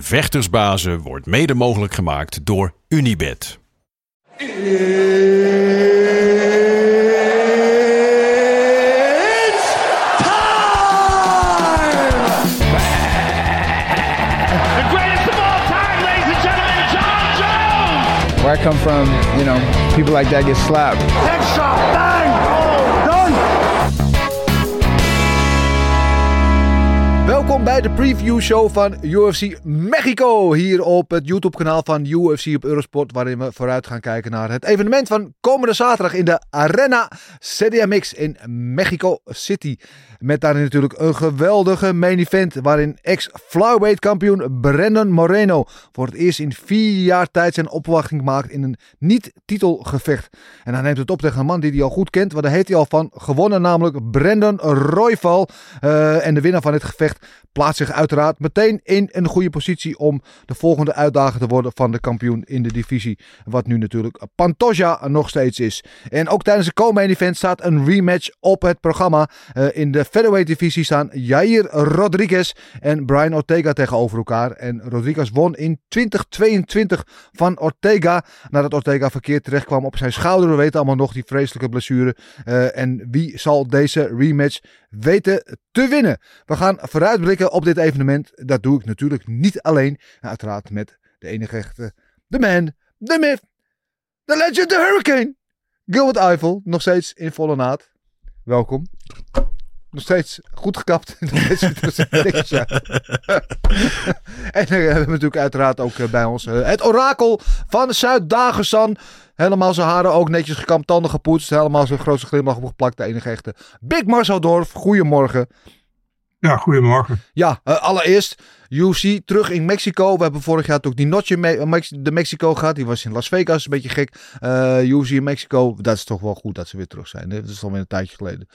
Vechtersbazen wordt mede mogelijk gemaakt door Unibed. It's time! The greatest of all time, ladies and gentlemen, John Jones! Where I come from, you know, people like that get slapped. Welkom bij de preview show van UFC Mexico. Hier op het YouTube kanaal van UFC op Eurosport. Waarin we vooruit gaan kijken naar het evenement van komende zaterdag in de Arena CDMX in Mexico City. Met daarin natuurlijk een geweldige main event. Waarin ex-flyweight kampioen Brandon Moreno voor het eerst in vier jaar tijd zijn opwachting maakt in een niet-titelgevecht. En hij neemt het op tegen een man die hij al goed kent. Want daar heet hij al van gewonnen, namelijk Brandon Royval. Eh, en de winnaar van dit gevecht plaatst zich uiteraard meteen in een goede positie om de volgende uitdager te worden van de kampioen in de divisie. Wat nu natuurlijk Pantoja nog steeds is. En ook tijdens de co-main event staat een rematch op het programma. Eh, in de featherweight divisie staan Jair Rodriguez en Brian Ortega tegenover elkaar. En Rodriguez won in 2022 van Ortega. Nadat Ortega verkeerd terecht kwam op zijn schouder. We weten allemaal nog die vreselijke blessure. Eh, en wie zal deze rematch weten te winnen? We gaan vooruitblikken op dit evenement. Dat doe ik natuurlijk niet alleen. Uiteraard met de enige echte, de man, de myth, de legend, de hurricane. Gilbert Eiffel, nog steeds in volle naad. Welkom. Nog steeds goed gekapt. en dan hebben we natuurlijk uiteraard ook eh, bij ons eh, het orakel van Zuid-Dagestan. Helemaal zijn haren ook netjes gekamd, tanden gepoetst. Helemaal zijn grootste glimlach opgeplakt. De enige echte Big Marcel Dorf. Goedemorgen. Ja, goedemorgen. Ja, eh, allereerst UFC terug in Mexico. We hebben vorig jaar ook die notje me de Mexico gehad. Die was in Las Vegas, een beetje gek. Uh, UFC in Mexico, dat is toch wel goed dat ze weer terug zijn. Hè? Dat is alweer een tijdje geleden.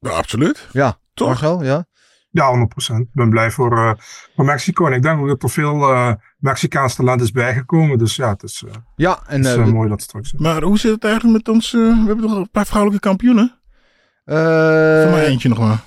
Ja, absoluut. Ja, Toch? Marcel, ja? Ja, 100%. Ik ben blij voor, eh, voor Mexico. En ik denk ook dat er veel eh Mexicaans talent is bijgekomen. Dus ja, het is, eh, Ja, en het is mooi dat is. Maar hoe zit het eigenlijk met ons? eh, we hebben toch een paar vrouwelijke kampioenen? eh, Voor mij eentje nog maar.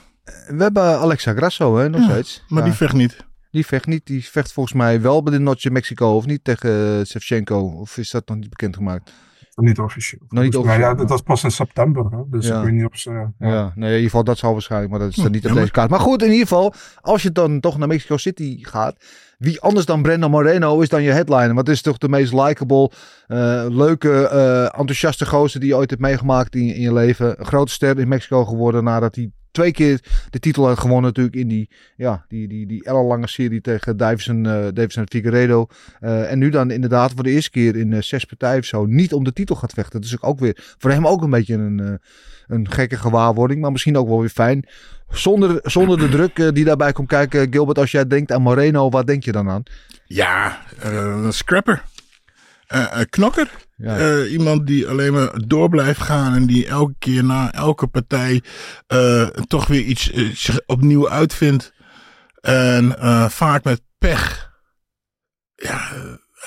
we hebben Alexa Grasso, hè, nog Ja, steeds. Maar Ja, die vecht niet. die vecht niet. Die vecht volgens mij wel bij de notje Mexico, of niet tegen uh, Shevchenko. Of is dat nog niet bekendgemaakt? Niet officieel. Nog niet officieel, Ja, dat was pas in september. Hè? Dus Ja. ik weet niet of ze... Ja. ja. nee, in ieder geval dat zal waarschijnlijk, maar dat is dan Hm, niet op deze kaart. Maar goed, in ieder geval, als je dan toch naar Mexico City gaat, wie anders dan Brandon Moreno is dan je headliner? Want het is toch de meest likable, eh, leuke, eh, enthousiaste gozer die je ooit hebt meegemaakt in, in je leven. Een grote ster in Mexico geworden nadat hij twee keer de titel had gewonnen natuurlijk in die, ja, die, die, die ellenlange serie tegen Davison, eh Davison Figueredo. Eh, en nu dan inderdaad voor de eerste keer in eh, zes partijen of zo niet om de titel gaat vechten. Dat is ook weer voor hem ook een beetje een, een gekke gewaarwording, maar misschien ook wel weer fijn. Zonder, zonder de druk die daarbij komt kijken, Gilbert, als jij denkt aan Moreno, wat denk je dan aan? Ja, een scrapper. Een knokker. Ja. Eh, iemand die alleen maar door blijft gaan en die elke keer na elke partij toch weer iets zich opnieuw uitvindt. En vaak met pech. Ja,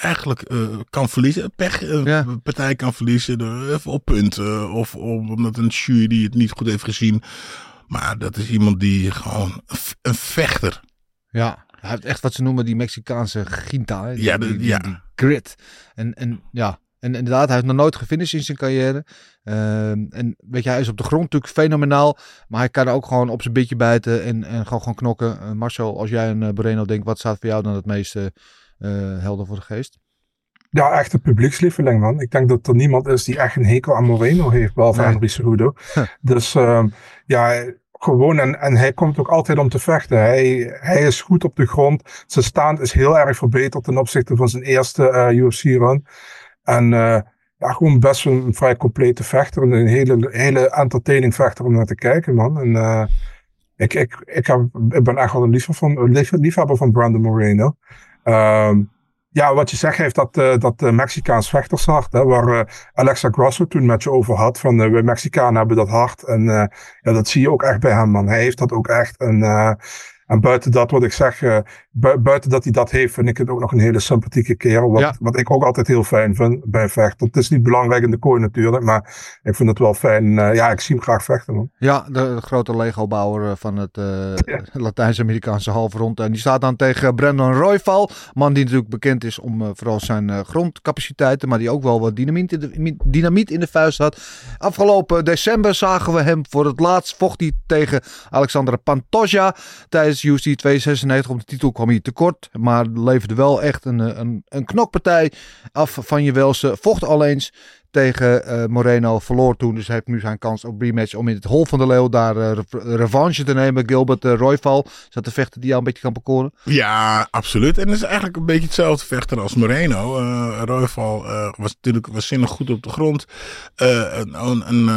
eigenlijk kan verliezen. Pech, een Ja. partij kan verliezen door op punten. Of omdat een jury het niet goed heeft gezien. Maar dat is iemand die gewoon een vechter. Ja, hij heeft echt wat ze noemen die Mexicaanse ginta. Hè? Die, Ja, de- die, die- ja. Grit. En, en ja, en inderdaad, hij heeft nog nooit gefinished in zijn carrière. Ehm, en weet je, hij is op de grond natuurlijk fenomenaal. Maar hij kan ook gewoon op zijn bitje bijten en, en gewoon, gewoon knokken. Eh, Marcel, als jij aan uh, Moreno denkt, wat staat voor jou dan het meeste eh, helder voor de geest? Ja, echt een publiekslieveling, man. Ik denk dat er niemand is die echt een hekel aan Moreno heeft, behalve Nee. Henry Cejudo. Dus ehm, ja, gewoon, en, en hij komt ook altijd om te vechten. Hij, hij is goed op de grond. Zijn stand is heel erg verbeterd ten opzichte van zijn eerste eh, UFC-run. En eh, ja, gewoon best een vrij complete vechter. En een hele, hele entertaining vechter om naar te kijken, man. En eh, ik, ik, ik, ben echt wel een liefhebber van, lief, liefhebber van Brandon Moreno. Ehm, ja, wat je zegt heeft dat, uh, dat uh, Mexicaans vechtershart, hè, waar uh, Alexa Grasso toen met je over had, van uh, wij Mexicanen hebben dat hart. En ja, dat zie je ook echt bij hem, man. Hij heeft dat ook echt. En en buiten dat wat ik zeg, uh, buiten dat hij dat heeft, vind ik het ook nog een hele sympathieke kerel. Wat, Ja. wat ik ook altijd heel fijn vind bij vechten. Het is niet belangrijk in de kooi natuurlijk, maar ik vind het wel fijn. eh, ja, ik zie hem graag vechten. Man. Ja, de, de grote Lego-bouwer eh, van het eh, Latijns-Amerikaanse halfrond. En die staat dan tegen Brandon Royval. Man die natuurlijk bekend is om vooral zijn grondcapaciteiten. Maar die ook wel wat dynamiet in, de, dynamiet in de vuist had. Afgelopen december zagen we hem voor het laatst. Vocht hij tegen Alexander Pantoja. Tijdens UFC 296 om de titel kwam hij tekort. Maar leverde wel echt een, eh, een, een knokpartij af van je Welse. Vocht al eens tegen eh, Moreno. Verloor toen, dus hij heeft nu zijn kans op rematch om in het hol van de leeuw daar eh, re- revanche te nemen. Gilbert uh, Royval. Is dat de vechter die jou een beetje kan bekoren? Ja, absoluut. En het is eigenlijk een beetje hetzelfde vechter als Moreno. Uh, Royval was natuurlijk waanzinnig goed op de grond. Een een, een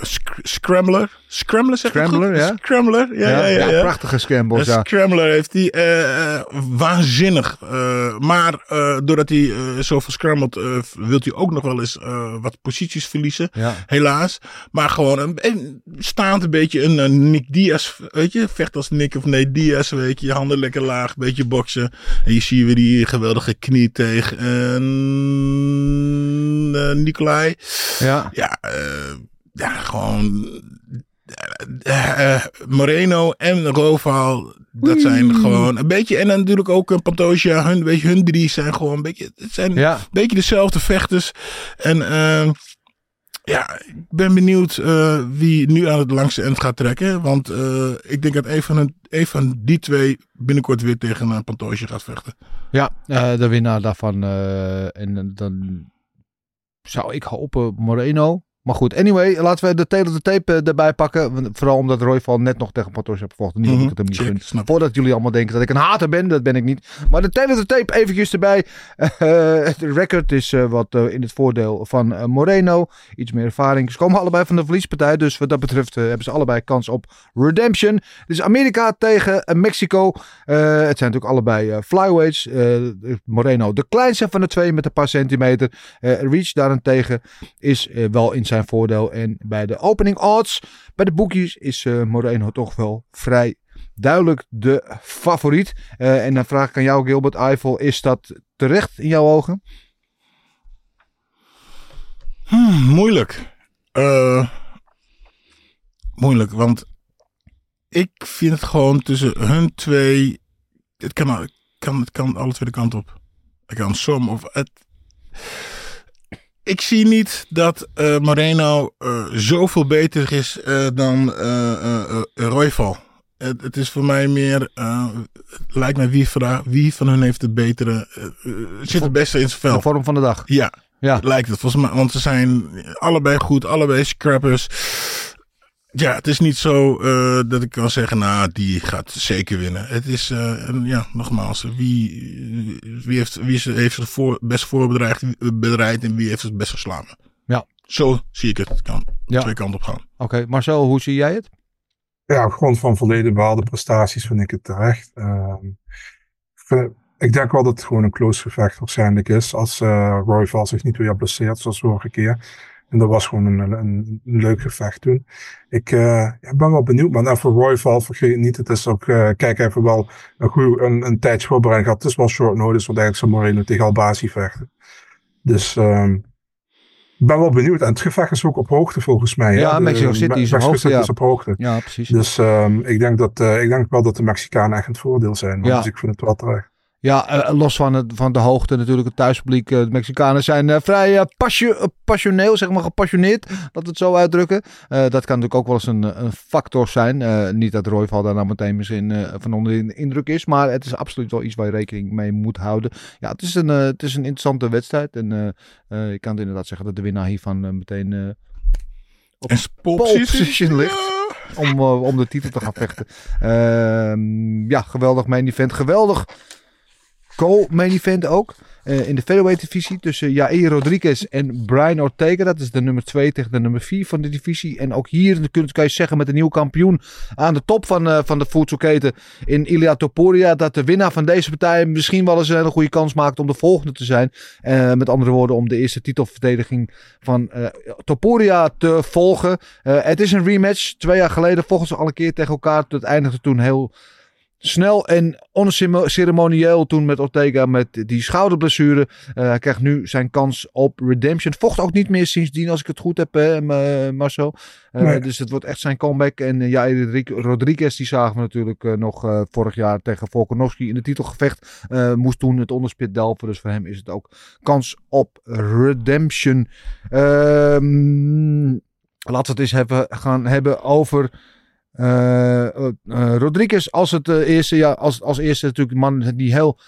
sc scrambler. Scrambler zeg Scrambler, ik ja. Scrambler, ja. ja, ja, ja prachtige scrambles, ja. Scrambler heeft hij uh, waanzinnig. Uh, maar uh, doordat hij zoveel scrambled, wil hij ook nog wel eens wat posities verliezen. Ja. Helaas. Maar gewoon een, een, staand een beetje een, een Nick Diaz, weet je. Vecht als Nick of nee Diaz, weet je. Je handen lekker laag, beetje boksen. En je ziet weer die geweldige knie tegen Nicolai. Ja. Ja, ja, gewoon uh, uh, Moreno en Roval, dat zijn mm. gewoon een beetje. En natuurlijk ook een Pantoja, hun, weet je, hun drie zijn gewoon een beetje. Het zijn ja. een beetje dezelfde vechters. En uh, ja, ik ben benieuwd wie nu aan het langste eind gaat trekken. Want ik denk dat een van, hun, een van die twee binnenkort weer tegen een Pantoja gaat vechten. Ja, de winnaar daarvan. en dan zou ik hopen Moreno. Maar goed, anyway, laten we de tape de tape erbij pakken. Vooral omdat Royval net nog tegen Pantoja heeft gevochten. Niet mm -hmm. ik het hem niet gun. Voordat jullie allemaal denken dat ik een hater ben, dat ben ik niet. Maar de tape de tape eventjes erbij. Uh, het record is uh, wat uh, in het voordeel van Moreno. Iets meer ervaring. Ze komen allebei van de verliespartij. Dus wat dat betreft hebben ze allebei kans op redemption. Dus Amerika tegen Mexico. het zijn natuurlijk allebei flyweights. Moreno de kleinste van de twee met een paar centimeter. Reach daarentegen is wel in zijn zijn voordeel. En bij de opening odds, bij de boekjes, is uh, Moreno toch wel vrij duidelijk de favoriet. Uh, en dan vraag ik aan jou, Gilbert Eiffel, is dat terecht in jouw ogen? Hmm, moeilijk. Uh, moeilijk, want ik vind het gewoon tussen hun twee. Het kan, kan, het kan alle twee de kant op. Het kan som of het ik zie niet dat uh, Moreno uh, zoveel beter is uh, dan Royval. Het, het, is voor mij meer, lijkt mij wie, wie, van hun heeft het betere, zit het beste in zijn vel. De vorm van de dag. Ja, ja. lijkt het volgens mij. Want ze zijn allebei goed, allebei scrappers. Ja, het is niet zo uh, dat ik kan zeggen, nou, die gaat zeker winnen. Het is, uh, ja, nogmaals, wie, wie, heeft, wie heeft het voor, best voorbereid bereid en wie heeft het best geslagen. Ja. Zo zie ik het. Het kan ja. twee kanten op gaan. Oké, okay. Marcel, hoe zie jij het? Ja, op grond van volledig behaalde prestaties vind ik het terecht. Uh, ik denk wel dat het gewoon een close gevecht waarschijnlijk is. Als uh, Roy Val zich niet weer blesseert, zoals vorige keer. En dat was gewoon een, een, een leuk gevecht toen. Ik uh, ja, ben wel benieuwd, man. En voor Royval, vergeet niet, het is ook, uh, kijk even wel een, goed, een, een tijdje voorbereiding gehad. Het is wel short notice, want eigenlijk zou Moreno tegen Albasi vechten. Dus um, ik ben wel benieuwd. En het gevecht is ook op hoogte volgens mij. Ja? Mexico City is op hoogte. Ja. is op hoogte. Ja, precies. Dus um, ik, denk dat, uh, ik denk wel dat de Mexicanen echt het voordeel zijn. Ja. Dus ik vind het wel terecht. Ja, uh, los van, het, van de hoogte natuurlijk, het thuispubliek. Uh, de Mexicanen zijn uh, vrij passio passioneel, zeg maar gepassioneerd, dat we het zo uitdrukken. dat kan natuurlijk ook wel eens een, een factor zijn. niet dat Royval daar nou meteen misschien van onder de indruk is, maar het is absoluut wel iets waar je rekening mee moet houden. Ja, het is een, het is een interessante wedstrijd. En ik kan het inderdaad zeggen dat de winnaar hiervan meteen op en pole position ligt. Om, om de titel te gaan vechten. Ehm, ja, geweldig main event. Geweldig co-main event ook. eh, in de featherweight divisie tussen Jair Rodriguez en Brian Ortega. Dat is de nummer 2 tegen de nummer 4 van de divisie. En ook hier kun kan je zeggen met de nieuwe kampioen aan de top van, eh, van de voedselketen in Ilia Topuria. Dat de winnaar van deze partij misschien wel eens een hele goede kans maakt om de volgende te zijn. Eh, met andere woorden om de eerste titelverdediging van Topuria te volgen. Het is een rematch. Twee jaar geleden vochten ze al een keer tegen elkaar. Dat eindigde toen heel snel en onceremonieel toen met Ortega met die schouderblessure. Eh, hij krijgt nu zijn kans op redemption. Vocht ook niet meer sindsdien als ik het goed heb, hè, Ma- Marcel. Eh, Nee. Dus het wordt echt zijn comeback. En eh, ja, Rodri- Rodriguez die zagen we natuurlijk eh, nog eh, vorig jaar tegen Volkanovski in de titelgevecht. Eh, moest toen het onderspit delven. Dus voor hem is het ook kans op redemption. Ehm, laten we het eens hebben, gaan hebben over eh, eh, eh, Rodriguez als het eh, eerste, ja, als, als eerste natuurlijk een man die heel,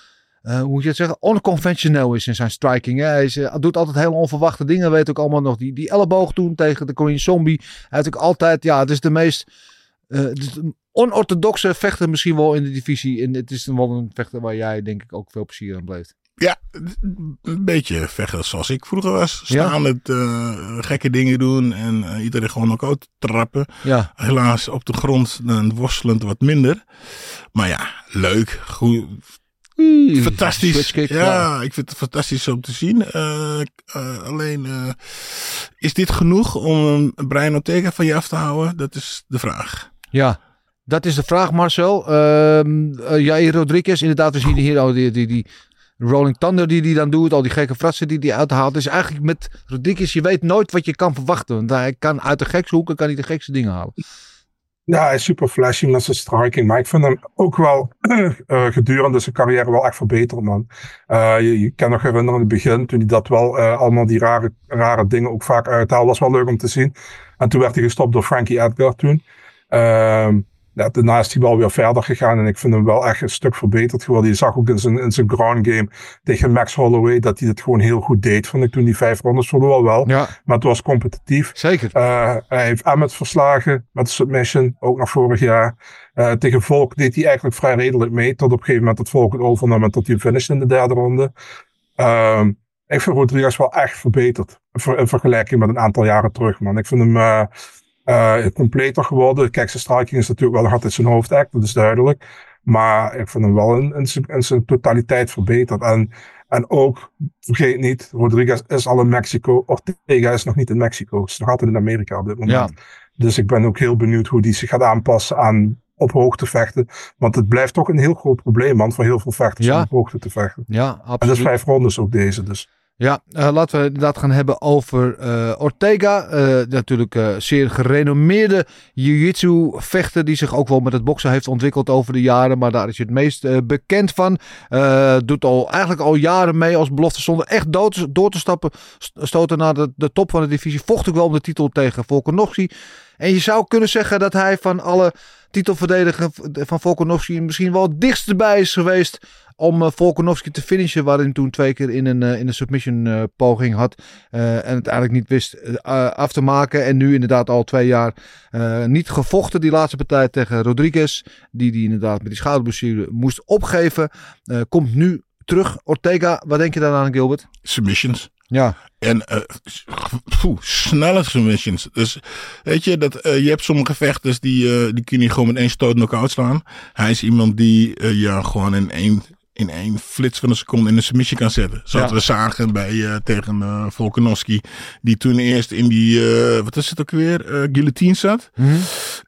eh, hoe moet je het zeggen, onconventioneel is in zijn striking. Hè? Hij is, eh, doet altijd hele onverwachte dingen. Weet ook allemaal nog die, die elleboog toen tegen de Korean Zombie. Hij heeft ook altijd, ja, het is de meest eh, onorthodoxe vechter misschien wel in de divisie. En het is wel een vechter waar jij denk ik ook veel plezier aan beleeft. Ja, een beetje vechten zoals ik vroeger was. Ja. Staan met eh, gekke dingen doen en eh, iedereen gewoon ook uit trappen. Ja, Helaas op de grond dan worstelend wat minder. Maar ja, leuk. Goed, fantastisch. Ja, ik vind het fantastisch om te zien. Eh, alleen, is dit genoeg om eh, Brian Ortega van je af te houden? Dat is de vraag. Ja, dat is de vraag, Marcel. Ehm eh, Jair Rodriguez, inderdaad, we zien hier al die, die, die Rolling Thunder die hij dan doet. Al die gekke fratsen die hij uithaalt. Dus eigenlijk met Rodriguez, je weet nooit wat je kan verwachten. Want hij kan uit de gekste hoeken kan hij de gekste dingen halen. Ja, hij is super flashy met zijn striking. Maar ik vind hem ook wel eh, gedurende zijn carrière wel echt verbeterd, man. Eh, je, je kan nog herinneren in het begin, toen hij dat wel eh, allemaal die rare, rare dingen ook vaak uithaalde. Was wel leuk om te zien. En toen werd hij gestopt door Frankie Edgar toen. Ehm ja, daarna is hij wel weer verder gegaan. En ik vind hem wel echt een stuk verbeterd geworden. Je zag ook in zijn, in zijn ground game tegen Max Holloway dat hij het gewoon heel goed deed. Vond ik toen die vijf rondes verloor wel. Ja, Maar het was competitief. zeker. Uh, hij heeft Emmet verslagen met submission, ook nog vorig jaar. Uh, tegen Volk deed hij eigenlijk vrij redelijk mee. Tot op een gegeven moment het Volk het overnam en tot hij finished in de derde ronde. Um, ik vind Rodriguez wel echt verbeterd. Ver, in vergelijking met een aantal jaren terug, man. Ik vind hem uh, uh, completer geworden. Kijk, zijn striking is natuurlijk wel nog altijd zijn hoofdact, dat is duidelijk. Maar ik vind hem wel in, in, zijn, in zijn totaliteit verbeterd. En, en ook, vergeet niet, Rodriguez is al in Mexico. Ortega is nog niet in Mexico. Is nog altijd in Amerika op dit moment. Ja. Dus ik ben ook heel benieuwd hoe die zich gaat aanpassen aan op hoogte vechten. Want het blijft toch een heel groot probleem, man, voor heel veel vechters Ja. om op hoogte te vechten. Ja, En dat is absoluut. vijf rondes ook deze, dus. Ja, eh, laten we inderdaad gaan hebben over eh, Ortega. Eh, natuurlijk zeer gerenommeerde jiu-jitsu vechter die zich ook wel met het boksen heeft ontwikkeld over de jaren. Maar daar is hij het meest bekend van. Doet al eigenlijk al jaren mee als belofte zonder echt dood, door te stappen. st- Stoten naar de, de top van de divisie. Vocht ook wel om de titel tegen Volkanovski. En je zou kunnen zeggen dat hij van alle titelverdedigers van Volkanovski misschien wel het dichtst bij is geweest om uh, te finishen, waarin toen twee keer in een, uh, in een submission uh, poging had en het eigenlijk niet wist af te maken. En nu inderdaad al twee jaar niet gevochten, die laatste partij tegen Rodriguez, die die inderdaad met die schouderblessure moest opgeven. Komt nu terug. Ortega, wat denk je daar aan Gilbert? Submissions. Ja. En uh, poeh, snelle submissions. Dus weet je, dat, uh, je hebt sommige vechters die, uh, die kun je gewoon met één stoot knock-out slaan. Hij is iemand die uh, ja, gewoon in één, in één flits van een seconde in een submission kan zetten. Zoals ja. we zagen bij, tegen uh, Volkanovski. Die toen eerst in die, wat is het ook weer, guillotine zat. Mhm.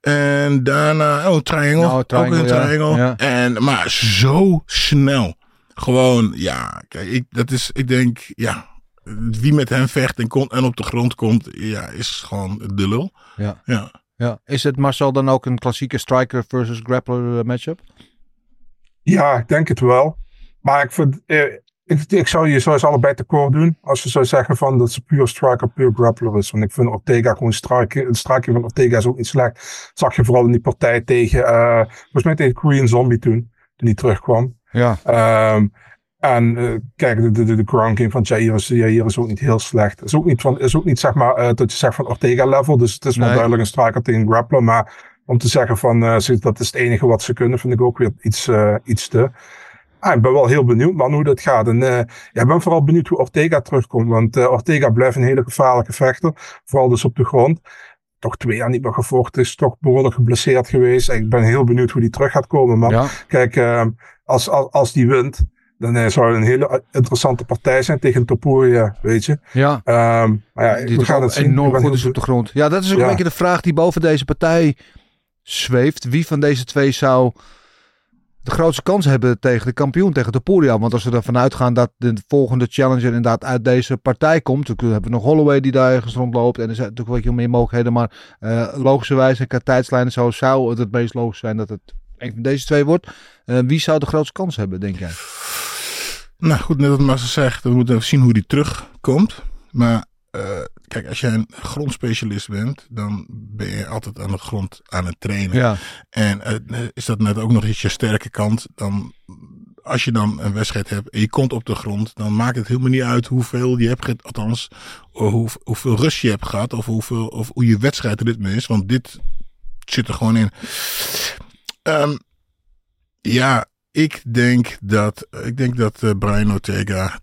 En daarna, oh, triangle. Triangle ook een triangle. Ja. Ja. En, maar zo snel. Gewoon, ja, kijk, ik, dat is, ik denk, ja, wie met hem vecht en, kon, en op de grond komt, ja, is gewoon de lul. Ja. ja. ja. Is het Marcel dan ook een klassieke striker versus grappler matchup? Ja, ik denk het wel. Maar ik vind, eh, ik, ik zou je zoals allebei tekort doen. Als je zou zeggen van dat ze puur striker, puur grappler is. Want ik vind Ortega gewoon striking. Het striking van Ortega is ook niet slecht. Dat zag je vooral in die partij tegen, uh, volgens mij tegen Korean Zombie toen. Toen hij terugkwam. Ja. Um, en uh, kijk, de, de, de ground game van Jair is, Jair is ook niet heel slecht. Is ook niet, van, is ook niet zeg maar, uh, dat je zegt van Ortega level. Dus het is wel nee. duidelijk een striker tegen grappler. Maar om te zeggen van uh, dat is het enige wat ze kunnen, vind ik ook weer iets, iets te. Ah, ik ben wel heel benieuwd man hoe dat gaat. En uh, ja, ik ben vooral benieuwd hoe Ortega terugkomt. Want uh, Ortega blijft een hele gevaarlijke vechter. Vooral dus op de grond. Toch twee jaar niet meer gevochten. Is toch behoorlijk geblesseerd geweest. Ik ben heel benieuwd hoe die terug gaat komen. Maar Ja. kijk, uh, als, als, als die wint. Dan uh, zou het een hele interessante partij zijn tegen Topuria, weet je. Ja. Um, maar ja, Die we gaan het zien. Enorm goed is op de grond. Ja, dat is ook Ja. een beetje de vraag die boven deze partij zweeft. Wie van deze twee zou de grootste kans hebben tegen de kampioen, tegen Topuria? Want als we ervan uitgaan dat de volgende challenger inderdaad uit deze partij komt. Dan hebben we nog Holloway die daar ergens rondloopt. En er zijn natuurlijk wel meer mogelijkheden. Maar uh, logischerwijs en qua tijdslijnen zo zou het het meest logisch zijn dat het een van deze twee wordt. Uh, wie zou de grootste kans hebben, denk jij? Nou goed, net wat Massa zegt, we moeten even zien hoe die terugkomt. Maar uh, kijk, als jij een grondspecialist bent, dan ben je altijd aan de grond aan het trainen. Ja. En uh, is dat net ook nog eens je sterke kant, dan als je dan een wedstrijd hebt en je komt op de grond, dan maakt het helemaal niet uit hoeveel je hebt gehad, althans hoe, hoeveel rust je hebt gehad of, hoeveel, of hoe je wedstrijdritme is. Want dit zit er gewoon in. Um, ja, ik denk dat, ik denk dat uh, Brian Ortega,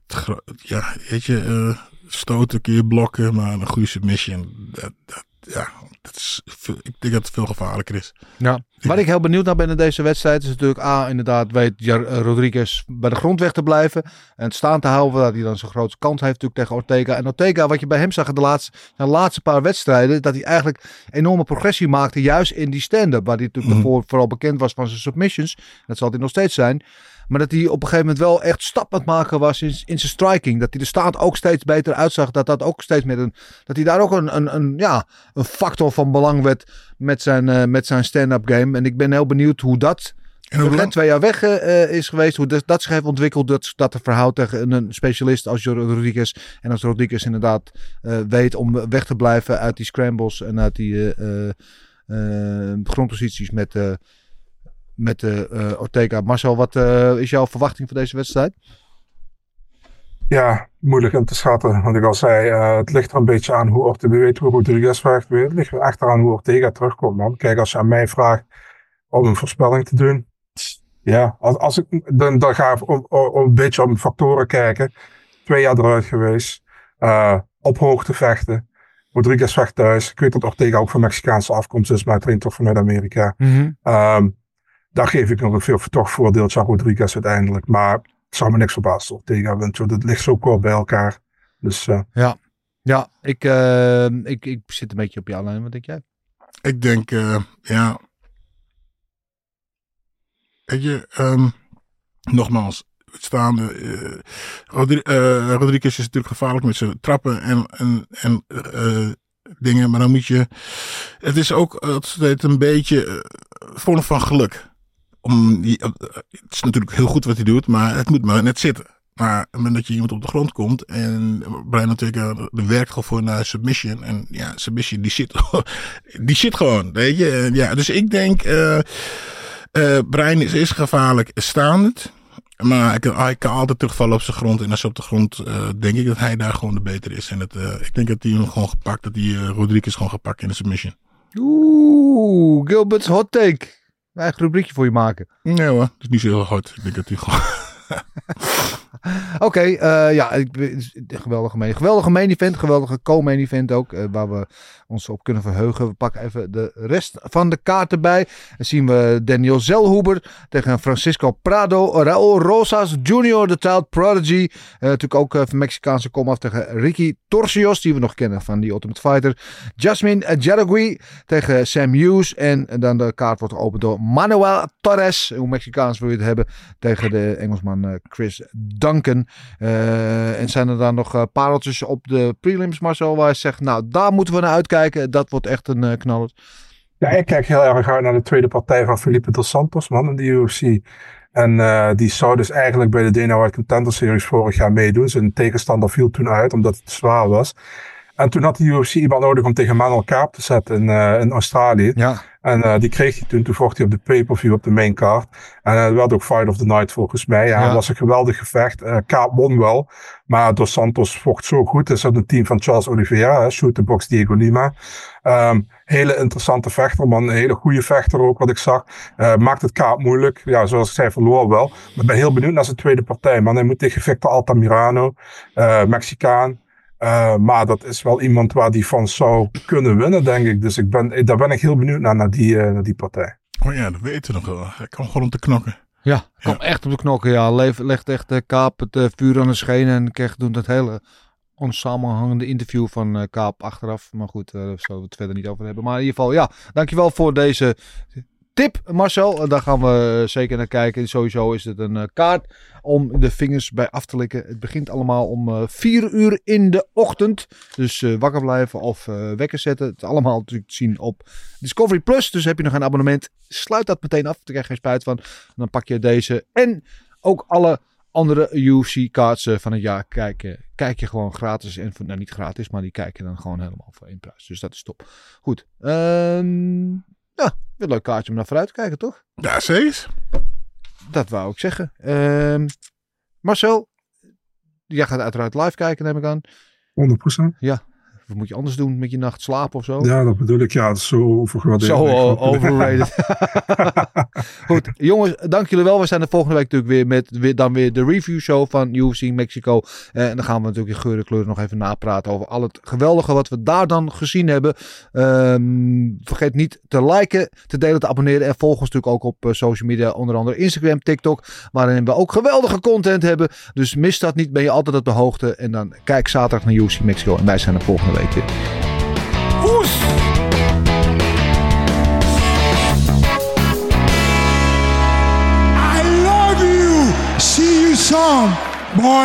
ja, weet je, uh, stoten kun je blokken, maar een goede submission, dat, dat, ja, dat is, ik denk dat het veel gevaarlijker is. Ja. Waar ik heel benieuwd naar ben in deze wedstrijd is natuurlijk A, inderdaad weet Rodriguez bij de grond weg te blijven en het staan te houden, dat hij dan zijn grootste kans heeft natuurlijk tegen Ortega. En Ortega, wat je bij hem zag in de laatste, de laatste paar wedstrijden, dat hij eigenlijk enorme progressie maakte, juist in die stand-up, waar hij natuurlijk mm. voor, vooral bekend was van zijn submissions. Dat zal hij nog steeds zijn. Maar dat hij op een gegeven moment wel echt stap aan het maken was in, in zijn striking. Dat hij de staat ook steeds beter uitzag. Dat dat ook steeds met een. Dat hij daar ook een, een, een, ja, een factor van belang werd met zijn, uh, met zijn stand-up game. En ik ben heel benieuwd hoe dat. En hoe twee jaar weg uh, is geweest, hoe dat, dat zich heeft ontwikkeld. Dat, dat er verhoudt tegen een specialist als Rodriguez. En als Rodriguez inderdaad uh, weet om weg te blijven uit die scrambles en uit die grondposities met met uh, Ortega. Marcel, wat uh, is jouw verwachting voor deze wedstrijd? Ja, moeilijk in te schatten. Want ik al zei, uh, het ligt er een beetje aan hoe Ortega weet hoe Rodriguez weer. Het ligt er achteraan hoe Ortega terugkomt, man. Kijk, als je aan mij vraagt om een voorspelling te doen. Ja, als, als ik, dan, dan ga ik om, om, een beetje om factoren kijken. Twee jaar eruit geweest. op hoogte vechten. Rodriguez vecht thuis. Ik weet dat Ortega ook van Mexicaanse afkomst is, maar traint toch vanuit Amerika. Mm -hmm. um, daar geef ik nog een veel toch voordeeltje aan Rodriguez uiteindelijk. Maar het zou me niks verbazen tegen want het ligt zo kort bij elkaar. Dus, uh... Ja, ja ik, uh, ik, ik zit een beetje op jouw lijn. Wat denk jij? Ik denk, uh, ja. Weet je, um, nogmaals, staande. Uh, Rodri uh, Rodriguez is natuurlijk gevaarlijk met zijn trappen en, en, en uh, dingen. Maar dan moet je. Het is ook altijd een beetje vorm van geluk. Om die, het is natuurlijk heel goed wat hij doet, maar het moet maar net zitten. Maar moment dat je iemand op de grond komt en Brian natuurlijk de werkt gewoon voor naar submission. En ja, submission die zit, die zit gewoon, weet je. Ja, dus ik denk, uh, Brian is, is gevaarlijk staand. Maar hij kan, altijd terugvallen op zijn grond. En als hij op de grond, denk ik dat hij daar gewoon de beter is. En het, ik denk dat hij hem gewoon gepakt, dat hij Rodriguez gewoon gepakt in de submission. Oeh, Gilbert's hot take. Een rubriekje voor je maken. Nee hoor, het is niet zo heel hard. Ik denk dat hij gewoon... Oké, uh, ja, geweldige main, geweldige main event, geweldige co-main event ook, uh, waar we ons op kunnen verheugen. We pakken even de rest van de kaart erbij. Dan zien we Daniel Zelhuber tegen Francisco Prado, Raul Rosas Jr., de child prodigy. Uh, natuurlijk ook van Mexicaanse komaf tegen Ricky Torcios, die we nog kennen van die Ultimate Fighter. Jasmine Jaragui tegen Sam Hughes. En dan de kaart wordt geopend door Manuel Torres, hoe Mexicaans wil je het hebben, tegen de Engelsman Chris Duncan. Uh, en zijn er dan nog uh, pareltjes op de prelims, Marcel, waar je zegt, nou, daar moeten we naar uitkijken. Dat wordt echt een uh, knaller. Ja, ik kijk heel erg uit naar de tweede partij van Felipe dos Santos, man, in de UFC. En die zou dus eigenlijk bij de Dana White Contender Series vorig jaar meedoen. Zijn tegenstander viel toen uit, omdat het zwaar was. En toen had de UFC iemand nodig om tegen Manuel Kaap te zetten in, uh, in Australië. Ja. En uh, die kreeg hij toen. Toen vocht hij op de pay-per-view op de main card. En het werd ook Fight of the Night volgens mij. Ja, Ja. Het was een geweldig gevecht. Kaap won wel. Maar Dos Santos vocht zo goed. Is uit een team van Charles Oliveira. hè, Shoot the box Diego Lima. Um, hele interessante vechter, man. Een hele goede vechter ook, wat ik zag. Uh, maakt het Kaap moeilijk. Ja, zoals ik zei, verloor wel. Maar ik ben heel benieuwd naar zijn tweede partij. Man, hij moet tegen Victor Altamirano. Uh, Mexicaan. Uh, maar dat is wel iemand waar die van zou kunnen winnen, denk ik. Dus ik ben, daar ben ik heel benieuwd naar, naar die, uh, naar die partij. Oh ja, dat weten we nog wel. Hij kan gewoon om te knokken. Ja, kwam echt op de knokken. Ja, Leef, legt echt uh, Kaap het uh, vuur aan de schenen en kreeg toen dat hele onsamenhangende interview van uh, Kaap achteraf. Maar goed, uh, daar zullen we het verder niet over hebben. Maar in ieder geval, ja, dankjewel voor deze tip, Marcel. Daar gaan we zeker naar kijken. Sowieso is het een uh, kaart om de vingers bij af te likken. Het begint allemaal om uh, 4 uur in de ochtend. Dus wakker blijven of wekker zetten. Het allemaal natuurlijk te zien op Discovery Plus. Dus heb je nog een abonnement, sluit dat meteen af. Daar krijg je geen spijt van. Dan pak je deze en ook alle andere UFC-cards van het jaar kijken. Kijk je gewoon gratis. En nou, niet gratis, maar die kijk je dan gewoon helemaal voor één prijs. Dus dat is top. Goed. Um, ja, een leuk kaartje om naar vooruit te kijken, toch? Ja, zeker. Dat wou ik zeggen. Um, Marcel, jij gaat uiteraard live kijken, neem ik aan. 100%. Ja. Wat moet je anders doen met je nacht slapen of zo? Ja, dat bedoel ik. Ja, dat is zo overgewaardeerd. Zo overrated. Goed, jongens, dank jullie wel. We zijn de volgende week natuurlijk weer met weer, dan weer de review show van UFC Mexico. Uh, en dan gaan we natuurlijk in geur en kleur nog even napraten over al het geweldige wat we daar dan gezien hebben. Um, vergeet niet te liken, te delen, te abonneren. En volg ons natuurlijk ook op uh, social media, onder andere Instagram, TikTok. Waarin we ook geweldige content hebben. Dus mis dat niet, ben je altijd op de hoogte. En dan kijk zaterdag naar UFC Mexico. En wij zijn de volgende week weer. Oes! I love you. See you soon, boy.